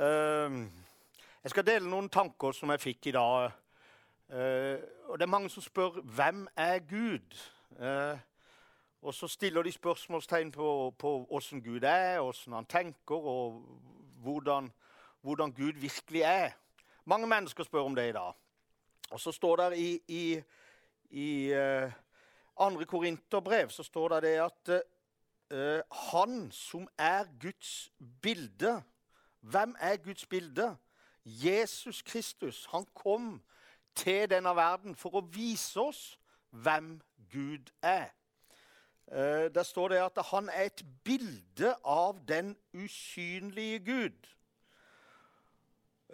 Jeg skal dele noen tanker som jeg fikk i dag. Eh, og Det er mange som spør hvem er Gud? Eh, og så stiller de spørsmålstegn på, åssen Gud er, hvordan han tenker, og hvordan, hvordan, Gud virkelig er. Mange mennesker spør om det i dag. Og så står det i, i, i uh, andre Korinterbrev så står det, det at uh, han som er Guds bilde Hvem er Guds bilde? Jesus Kristus. Han kom til denne verden for å vise oss hvem Gud er. Eh, der står det at han er et bilde av den usynlige Gud.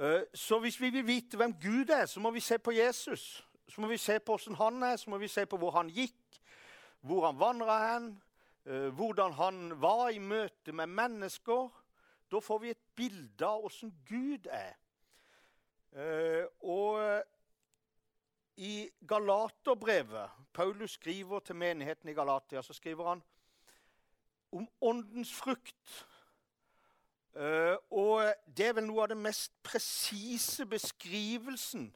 Eh, så hvis vi vil vite hvem Gud er, så må vi se på Jesus. Så må vi se på hvordan han er, så må vi se på hvor han gikk, hvor han vandra hen, eh, hvordan han var i møte med mennesker. Da får vi et bilde av åssen Gud er. Og i Galaterbrevet Paulus skriver til menigheten i Galatia, så skriver han om åndens frukt. Uh, og det er vel noe av den mest presise beskrivelsen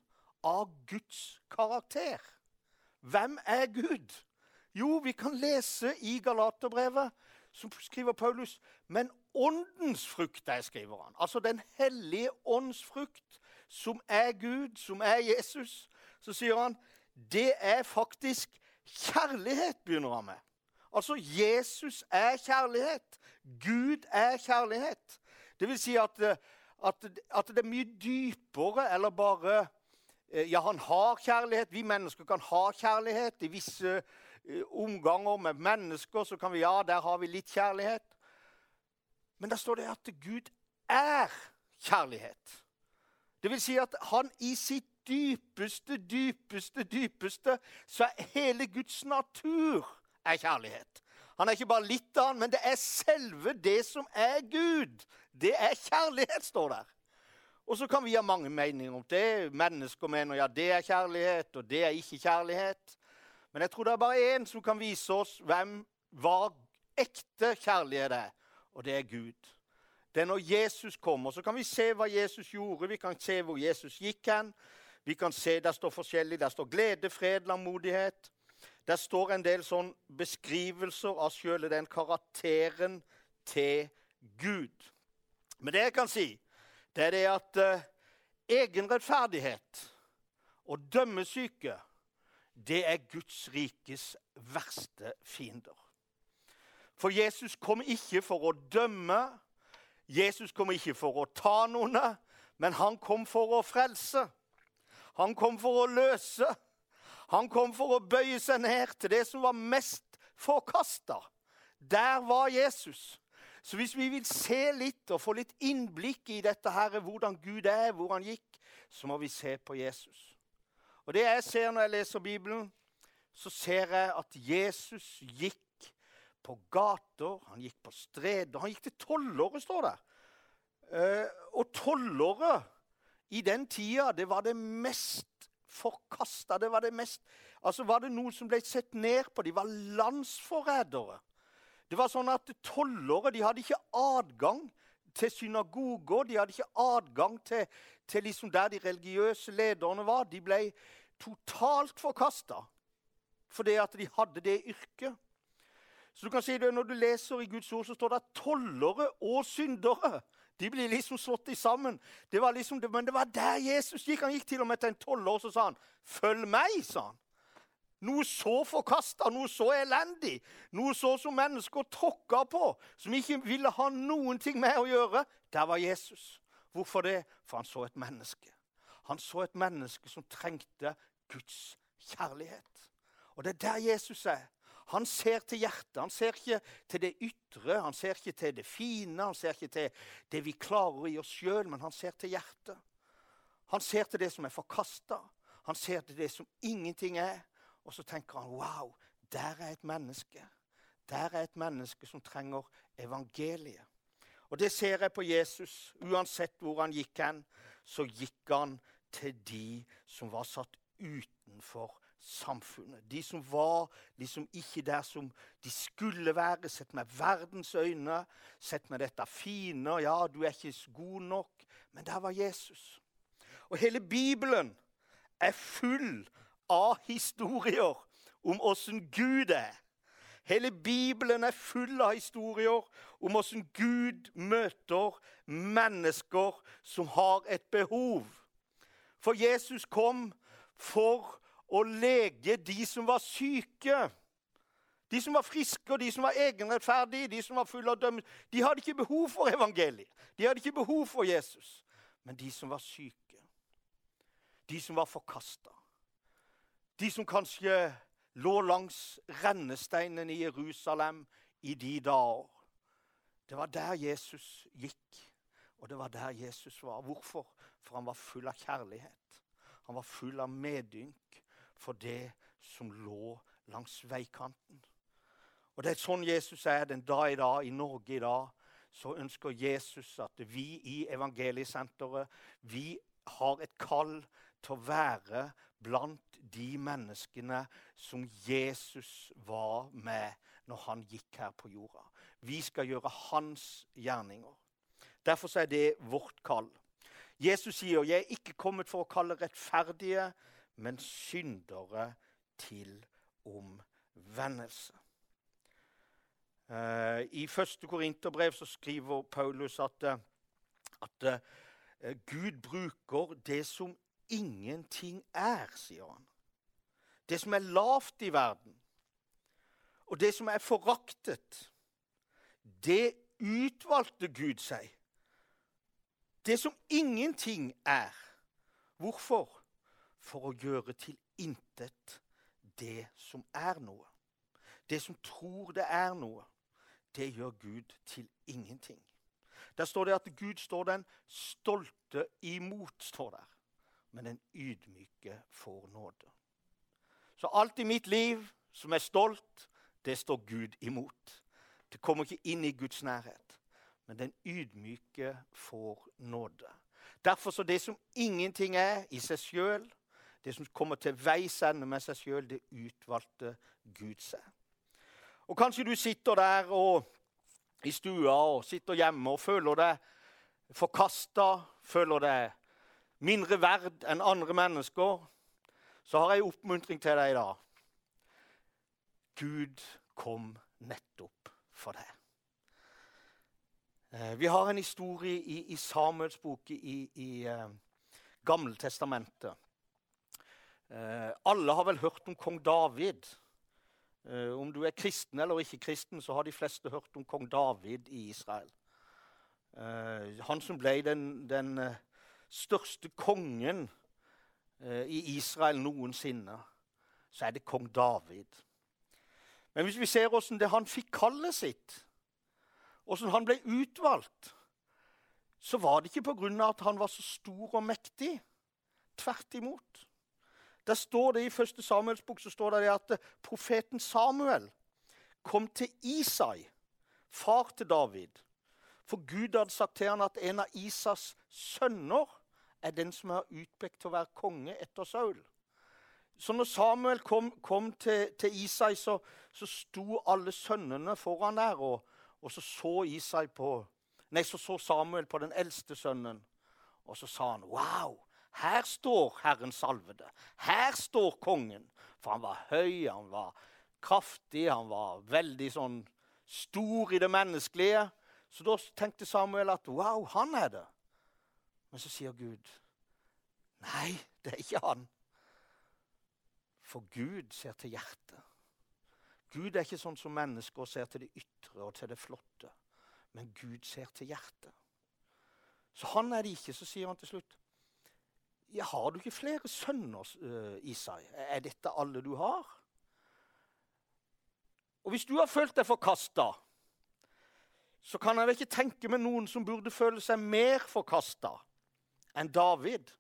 av Guds karakter. Hvem er Gud? Jo, vi kan lese i Galaterbrevet, som skriver Paulus, men åndens frukt er, skriver han. Altså Den hellige ånds frukt, som er Gud, som er Jesus så sier han det er faktisk kjærlighet, begynner han med. Altså, Jesus er kjærlighet. Gud er kjærlighet. Det vil si at, at, at det er mye dypere eller bare eh, Ja, han har kjærlighet. Vi mennesker kan ha kjærlighet. I visse omganger med mennesker så kan vi Ja, der har vi litt kjærlighet. Men der står det at Gud er kjærlighet. Det vil si at han i sitt dypeste, dypeste, dypeste, så er hele Guds natur er kjærlighet. Han er ikke bare litt av han, men det er selve det som er Gud. Det er kjærlighet, står der. Og så kan vi ha mange meninger om det. Mennesker mener ja, det er kjærlighet, og det er ikke kjærlighet. Men jeg tror det er bare én som kan vise oss hvem, hva ekte kjærlighet er, og det er Gud. Det er når Jesus kommer. Så kan vi se hva Jesus gjorde, vi kan se hvor Jesus gikk hen. Vi kan se Der står forskjellig. Der står glede, fred, langmodighet. Der står en del sånn beskrivelser av sjøle den karakteren til Gud. Men det jeg kan si, det er det at uh, egenrettferdighet og dømmesyke, det er Guds rikes verste fiender. For Jesus kom ikke for å dømme, Jesus kom ikke for å ta noen, men han kom for å frelse. Han kom for å løse. Han kom for å bøye seg ned til det som var mest forkasta. Der var Jesus. Så hvis vi vil se litt og få litt innblikk i dette her, hvordan Gud er, hvor han gikk, så må vi se på Jesus. Og Det jeg ser når jeg leser Bibelen, så ser jeg at Jesus gikk på gater, han gikk på streder. Han gikk til tollere, står det. Uh, og tollere i den tida det var det mest forkasta. Det var det mest Altså var det noen som ble sett ned på. De var landsforrædere. Det var sånn at Tollere de hadde ikke adgang til synagoger. De hadde ikke adgang til, til liksom der de religiøse lederne var. De ble totalt forkasta fordi at de hadde det yrket. Så du kan si det Når du leser i Guds ord, så står det at tollere og syndere de blir liksom slått i sammen. Det var liksom, men det var der Jesus gikk. Han gikk til og med til en tolver og så sa han, 'Følg meg', sa han. Noe så forkasta, noe så elendig, noe så som mennesker tråkka på, som ikke ville ha noen ting med å gjøre. Der var Jesus. Hvorfor det? For han så et menneske. Han så et menneske som trengte Guds kjærlighet. Og det er der Jesus er. Han ser til hjertet. Han ser ikke til det ytre, han ser ikke til det fine, han ser ikke til det vi klarer i oss sjøl, men han ser til hjertet. Han ser til det som er forkasta. Han ser til det som ingenting er. Og så tenker han wow, der er et menneske. Der er et menneske som trenger evangeliet. Og det ser jeg på Jesus. Uansett hvor han gikk hen, så gikk han til de som var satt utenfor samfunnet. De som var liksom ikke der som de skulle være, sett med verdens øyne, sett med dette fine. Ja, du er ikke god nok. Men der var Jesus. Og hele Bibelen er full av historier om åssen Gud er. Hele Bibelen er full av historier om åssen Gud møter mennesker som har et behov. For Jesus kom for å lege de som var syke. De som var friske, og de som var egenrettferdige, de som var fulle av dømme, de hadde ikke behov for evangeliet. De hadde ikke behov for Jesus. Men de som var syke, de som var forkasta, de som kanskje lå langs rennesteinen i Jerusalem i de dager Det var der Jesus gikk, og det var der Jesus var. Hvorfor? For han var full av kjærlighet. Han var full av medynk for det som lå langs veikanten. Og Det er sånn Jesus er den dag i dag, i Norge i dag. Så ønsker Jesus at vi i Evangeliesenteret vi har et kall til å være blant de menneskene som Jesus var med når han gikk her på jorda. Vi skal gjøre hans gjerninger. Derfor er det vårt kall. Jesus sier, 'Jeg er ikke kommet for å kalle rettferdige, men syndere til omvendelse'. Uh, I første Korinterbrev skriver Paulus at, uh, at uh, Gud bruker det som ingenting er, sier han. Det som er lavt i verden, og det som er foraktet, det utvalgte Gud seg. Det som ingenting er. Hvorfor? For å gjøre til intet det som er noe. Det som tror det er noe, det gjør Gud til ingenting. Der står det at Gud står den stolte imot. står der men den ydmyke får nåde. Så alt i mitt liv som er stolt, det står Gud imot. Det kommer ikke inn i Guds nærhet. Men den ydmyke får nåde. Derfor så det som ingenting er i seg sjøl, det som kommer til veis ende med seg sjøl, det utvalgte Gud seg. Og Kanskje du sitter der og, i stua og sitter hjemme og føler deg forkasta, føler deg mindre verd enn andre mennesker, så har jeg en oppmuntring til deg i dag. Gud kom nettopp for deg. Eh, vi har en historie i, i Samuels bok i, i uh, Gammeltestamentet. Uh, alle har vel hørt om kong David. Uh, om du er kristen eller ikke kristen, så har de fleste hørt om kong David i Israel. han som ble den, den største kongen eh, i Israel noensinne, så er det kong David. Men hvis vi ser det han fikk kallet sitt, hvordan han ble utvalgt, så var det ikke pga. at han var så stor og mektig. Tvert imot. Der står det I første Samuels bok så står det at profeten Samuel kom til Isai, far til David. For Gud hadde sagt til han at en av Isas sønner er den som er utpekt til å være konge etter Saul. Så når Samuel kom, kom til, til, Isai, så, så sto alle sønnene foran der. Og, og så, så, på, nei, så så Samuel på den eldste sønnen, og så sa han Wow! Her står Herren salvede. Her står kongen. For han var høy, han var kraftig, han var veldig sånn stor i det menneskelige. Så da tenkte Samuel at wow, han er det. Men så sier Gud nei, det er ikke han. For Gud ser til hjertet. Gud er ikke sånn som mennesker ser til det ytre og til det flotte. Men Gud ser til hjertet. Så han er det ikke. Så sier han til slutt ja, Har du ikke flere sønner, uh, Isai? Er dette alle du har? Og hvis du har følt deg forkasta, så kan jeg vel ikke tenke meg noen som burde føle seg mer forkasta enn David.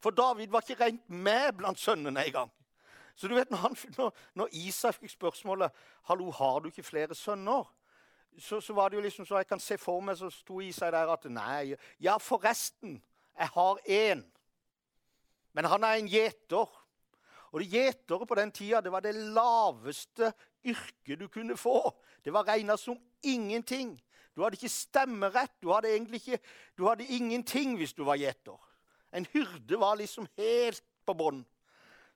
For David var ikke rent med blant sønnene engang. Så du vet, når, han, når, når Isak fikk spørsmålet hallo, har du ikke flere sønner, så, så, var det jo liksom så jeg kan se for meg så sto Isak der at nei, ja, forresten, jeg har én. Men han er en gjeter. Og gjetere på den tida det var det laveste yrket du kunne få. Det var regna som ingenting. Du hadde ikke stemmerett. Du hadde egentlig ikke, du hadde ingenting hvis du var gjeter. En hyrde var liksom helt på bånn.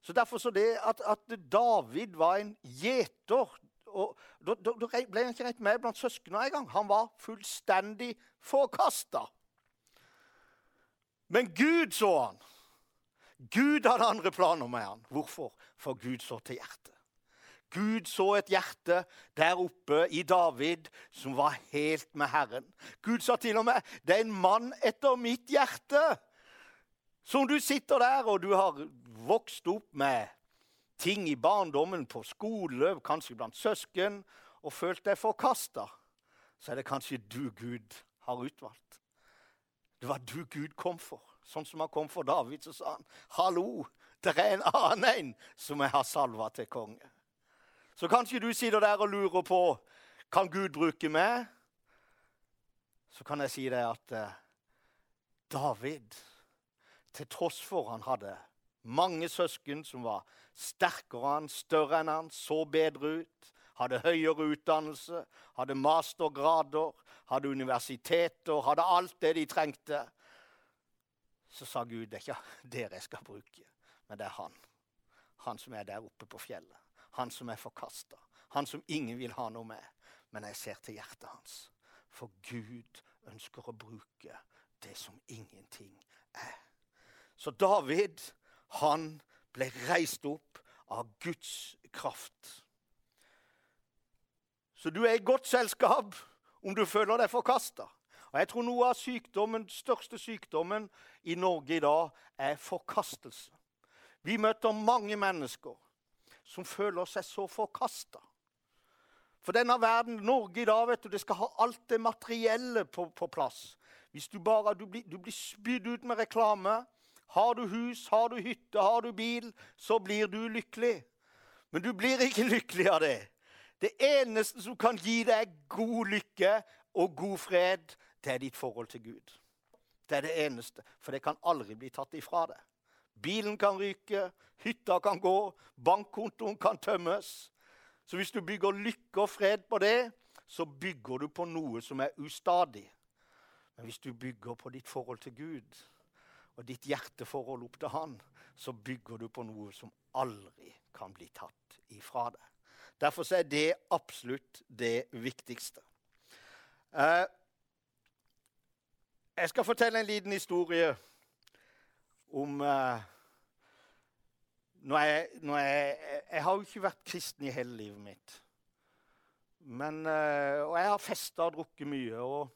Så derfor så det at, at David var en gjeter Da ble han ikke rett med blant søsknene engang. Han var fullstendig forkasta. Men Gud så han. Gud hadde andre planer med han. Hvorfor? For Gud så til hjertet. Gud så et hjerte der oppe i David som var helt med Herren. Gud sa til og med 'Det er en mann etter mitt hjerte'. Som du sitter der, og du har vokst opp med ting i barndommen, på skole, kanskje blant søsken, og følt deg forkasta, så er det kanskje du Gud har utvalgt. Det var du Gud kom for. Sånn som han kom for David, så sa han, 'Hallo, det er en annen en som jeg har salva til konge.' Så kanskje du sitter der og lurer på kan Gud bruke meg. Så kan jeg si deg at eh, David, til tross for han hadde mange søsken som var sterkere enn han, større enn han, så bedre ut, hadde høyere utdannelse, hadde mastergrader, hadde universiteter, hadde alt det de trengte, så sa Gud det er ikke dere jeg skal bruke, men det er han. Han som er der oppe på fjellet. Han som er forkasta. Han som ingen vil ha noe med. Men jeg ser til hjertet hans. For Gud ønsker å bruke det som ingenting er. Så David, han ble reist opp av Guds kraft. Så du er i godt selskap om du føler deg forkasta. Og jeg tror noe av sykdommen, største sykdommen i Norge i dag er forkastelse. Vi møter mange mennesker som føler seg så forkasta. For denne verden, Norge i dag, vet du, det skal ha alt det materielle på, på plass. Hvis du bare du blir, du blir spydd ut med reklame Har du hus, har du hytte, har du bil, så blir du lykkelig. Men du blir ikke lykkelig av det. Det eneste som kan gi deg god lykke og god fred, det er ditt forhold til Gud. Det er det eneste, for det kan aldri bli tatt ifra deg. Bilen kan ryke, hytta kan gå, bankkontoen kan tømmes. Så hvis du bygger lykke og fred på det, så bygger du på noe som er ustadig. Men hvis du bygger på ditt forhold til Gud og ditt hjerteforhold opp til Han, så bygger du på noe som aldri kan bli tatt ifra deg. Derfor er det absolutt det viktigste. Eh, jeg skal fortelle en liten historie om uh, når jeg, når jeg, jeg, har jo ikke vært kristen i hele livet mitt. Men, uh, og jeg har festa og drukket mye. og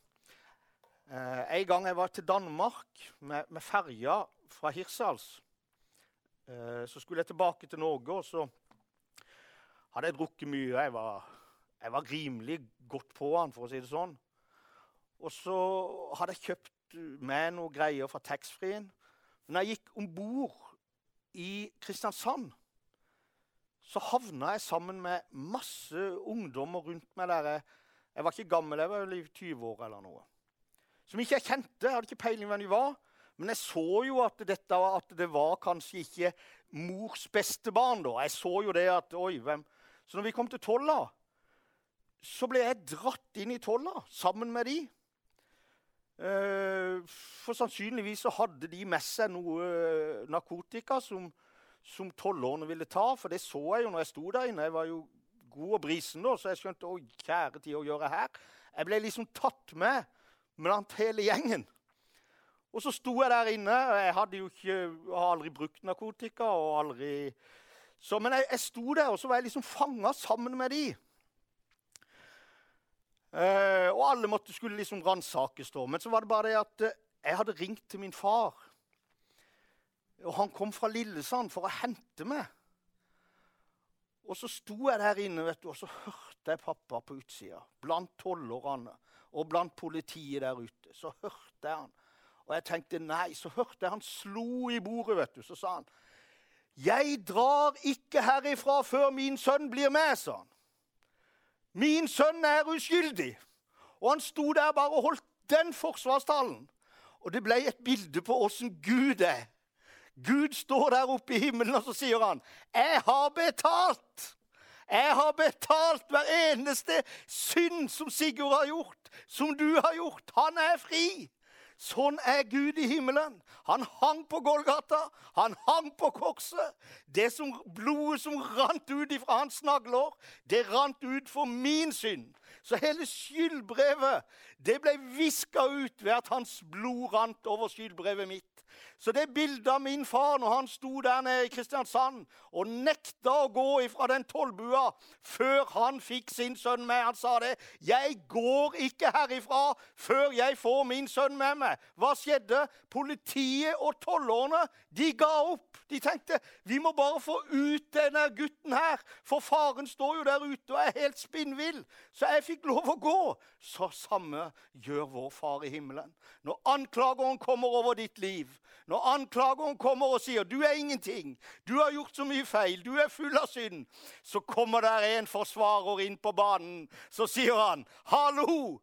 uh, En gang jeg var til Danmark med, med ferja fra Hirsals, så skulle jeg tilbake til Norge. og så hadde jeg drukket mye. Jeg var, jeg var rimelig godt på han, for å si det sånn. Og så hadde jeg kjøpt med noe greier fra taxfree-en. Når jeg gikk om bord i Kristiansand, så havna jeg sammen med masse ungdommer rundt meg der. Jeg var ikke gammel, jeg var i 20 år eller noe. Som ikke jeg kjente. Jeg hadde ikke peiling hvem de var. Men jeg så jo at, dette, at det var kanskje ikke mors beste barn. da. Jeg så jo det at Oi, hvem Så når vi kom til Tolla, så ble jeg dratt inn i Tolla sammen med de. Eh, for sannsynligvis så hadde de med seg noe eh, narkotika som, som tolvårene ville ta. For det så jeg jo når jeg sto der inne. Jeg var jo god og brisen da, så jeg skjønte oi, kjære tid å gjøre her. Jeg ble liksom tatt med blant hele gjengen. Og så sto jeg der inne. og Jeg hadde jo ikke, aldri brukt narkotika. og aldri... Så, men jeg, jeg sto der, og så var jeg liksom fanga sammen med de. Eh, og alle måtte, skulle liksom ransakes. Men så var det bare det at uh, jeg hadde ringt til min far. Og han kom fra Lillesand for å hente meg. Og så sto jeg der inne, vet du, og så hørte jeg pappa på utsida. Blant tollerne og blant politiet der ute. Så hørte jeg han. Og jeg tenkte nei. Så hørte jeg han slo i bordet, vet du. Så sa han, 'Jeg drar ikke herifra før min sønn blir med', sa han. 'Min sønn er uskyldig.' Og han sto der bare og holdt den forsvarstalen. Og det ble et bilde på åssen Gud er. Gud står der oppe i himmelen, og så sier han, 'Jeg har betalt.' Jeg har betalt hver eneste synd som Sigurd har gjort, som du har gjort. Han er fri. Sånn er Gud i himmelen. Han hang på Golgata, han hang på korset. Det som, blodet som rant ut fra hans nagler, det rant ut for min synd. Så hele skyldbrevet det ble viska ut ved at hans blod rant over skyldbrevet mitt. Så det bildet av min far når han sto der nede i Kristiansand og nekta å gå ifra den tollbua før han fikk sin sønn med Han sa det. 'Jeg går ikke herifra før jeg får min sønn med meg.' Hva skjedde? Politiet og tollerne de ga opp. De tenkte vi må bare få ut denne gutten her, for faren står jo der ute og er helt spinnvill. Så jeg fikk lov å gå. Så samme gjør vår far i himmelen. Når anklageren kommer over ditt liv, når anklageren kommer og sier 'du er ingenting', 'du har gjort så mye feil', 'du er full av synd', så kommer der en forsvarer inn på banen. Så sier han 'hallo,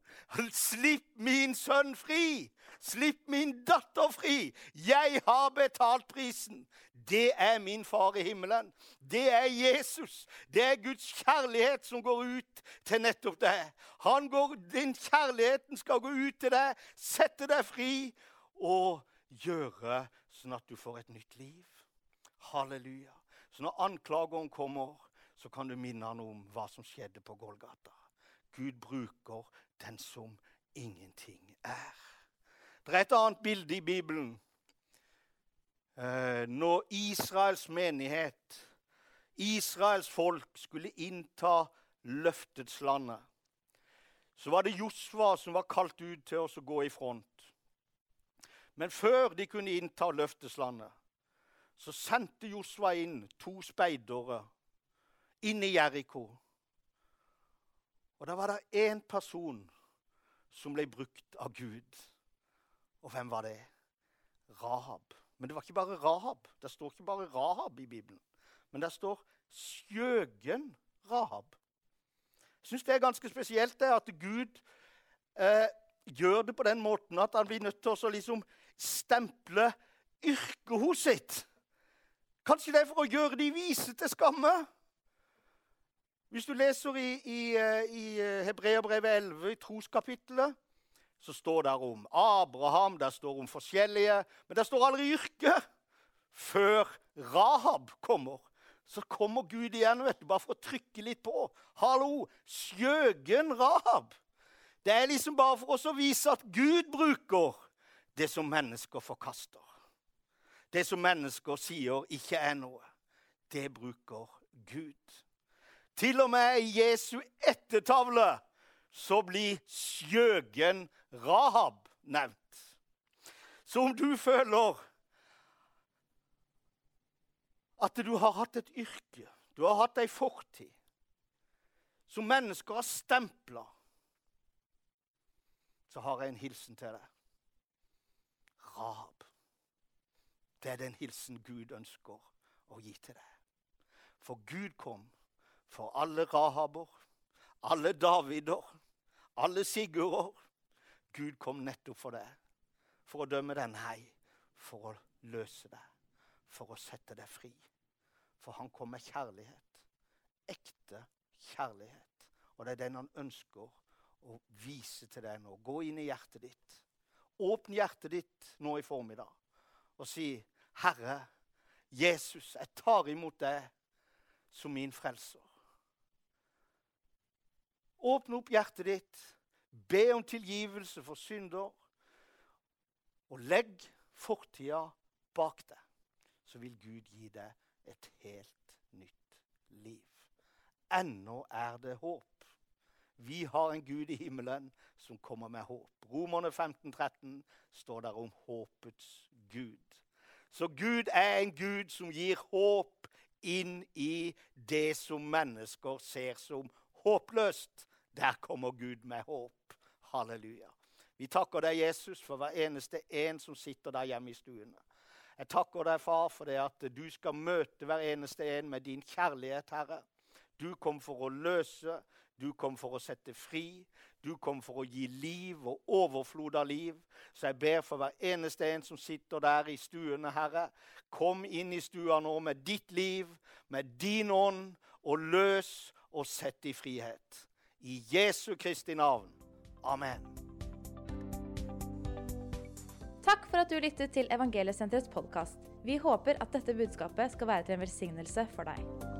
slipp min sønn fri'. Slipp min datter fri! Jeg har betalt prisen. Det er min far i himmelen. Det er Jesus. Det er Guds kjærlighet som går ut til nettopp deg. Går, din kjærligheten skal gå ut til deg, sette deg fri og gjøre sånn at du får et nytt liv. Halleluja. Så når anklageren kommer, så kan du minne han om hva som skjedde på Golgata. Gud bruker den som ingenting er. Det er et annet bilde i Bibelen. Eh, når Israels menighet, Israels folk, skulle innta løftets landet, så var det Josva som var kalt ut til oss å gå i front. Men før de kunne innta løfteslandet, så sendte Josva inn to speidere inn i Jeriko. Og da var det én person som ble brukt av Gud. Og hvem var det? Rahab. Men det var ikke bare Rahab. Det står ikke bare Rahab i Bibelen. Men det står skjøgen Rahab. Jeg syns det er ganske spesielt det at Gud eh, gjør det på den måten at han blir nødt til å liksom stemple yrket hos sitt. Kanskje det er for å gjøre de vise til skamme? Hvis du leser i, i, eh, i eh, Hebreabrevet 11, i troskapittelet, så står det om Abraham, der står om forskjellige Men det står aldri yrke før Rahab kommer. Så kommer Gud igjen vet du, bare for å trykke litt på. Hallo, skjøgen Rahab. Det er liksom bare for oss å vise at Gud bruker det som mennesker forkaster. Det som mennesker sier ikke er noe. Det bruker Gud. Til og med i Jesu ettertavle så blir skjøgen Rahab nevnt. Så om du føler at du har hatt et yrke, du har hatt ei fortid, som mennesker har stempla, så har jeg en hilsen til deg. Rahab. Det er den hilsen Gud ønsker å gi til deg. For Gud kom for alle Rahaber, alle Davider, alle Sigurder. Gud kom nettopp for deg, for å dømme deg nei, for å løse deg, for å sette deg fri. For han kom med kjærlighet. Ekte kjærlighet. Og det er den han ønsker å vise til deg nå. Gå inn i hjertet ditt. Åpne hjertet ditt nå i formiddag og si, 'Herre, Jesus, jeg tar imot deg som min frelser.' Åpne opp hjertet ditt, be om tilgivelse for synder, og legg fortida bak deg. Så vil Gud gi deg et helt nytt liv. Ennå er det håp. Vi har en Gud i himmelen som kommer med håp. Romerne 15, 13 står der om håpets Gud. Så Gud er en Gud som gir håp inn i det som mennesker ser som håpløst. Der kommer Gud med håp. Halleluja. Vi takker deg, Jesus, for hver eneste en som sitter der hjemme i stuene. Jeg takker deg, far, for det at du skal møte hver eneste en med din kjærlighet, Herre. Du kom for å løse, du kom for å sette fri, du kom for å gi liv og overflod av liv. Så jeg ber for hver eneste en som sitter der i stuene, Herre. Kom inn i stua nå med ditt liv, med din ånd, og løs og sett i frihet. I Jesu Kristi navn. Amen. Takk for at du lyttet til Evangeliesenterets podkast. Vi håper at dette budskapet skal være til en velsignelse for deg.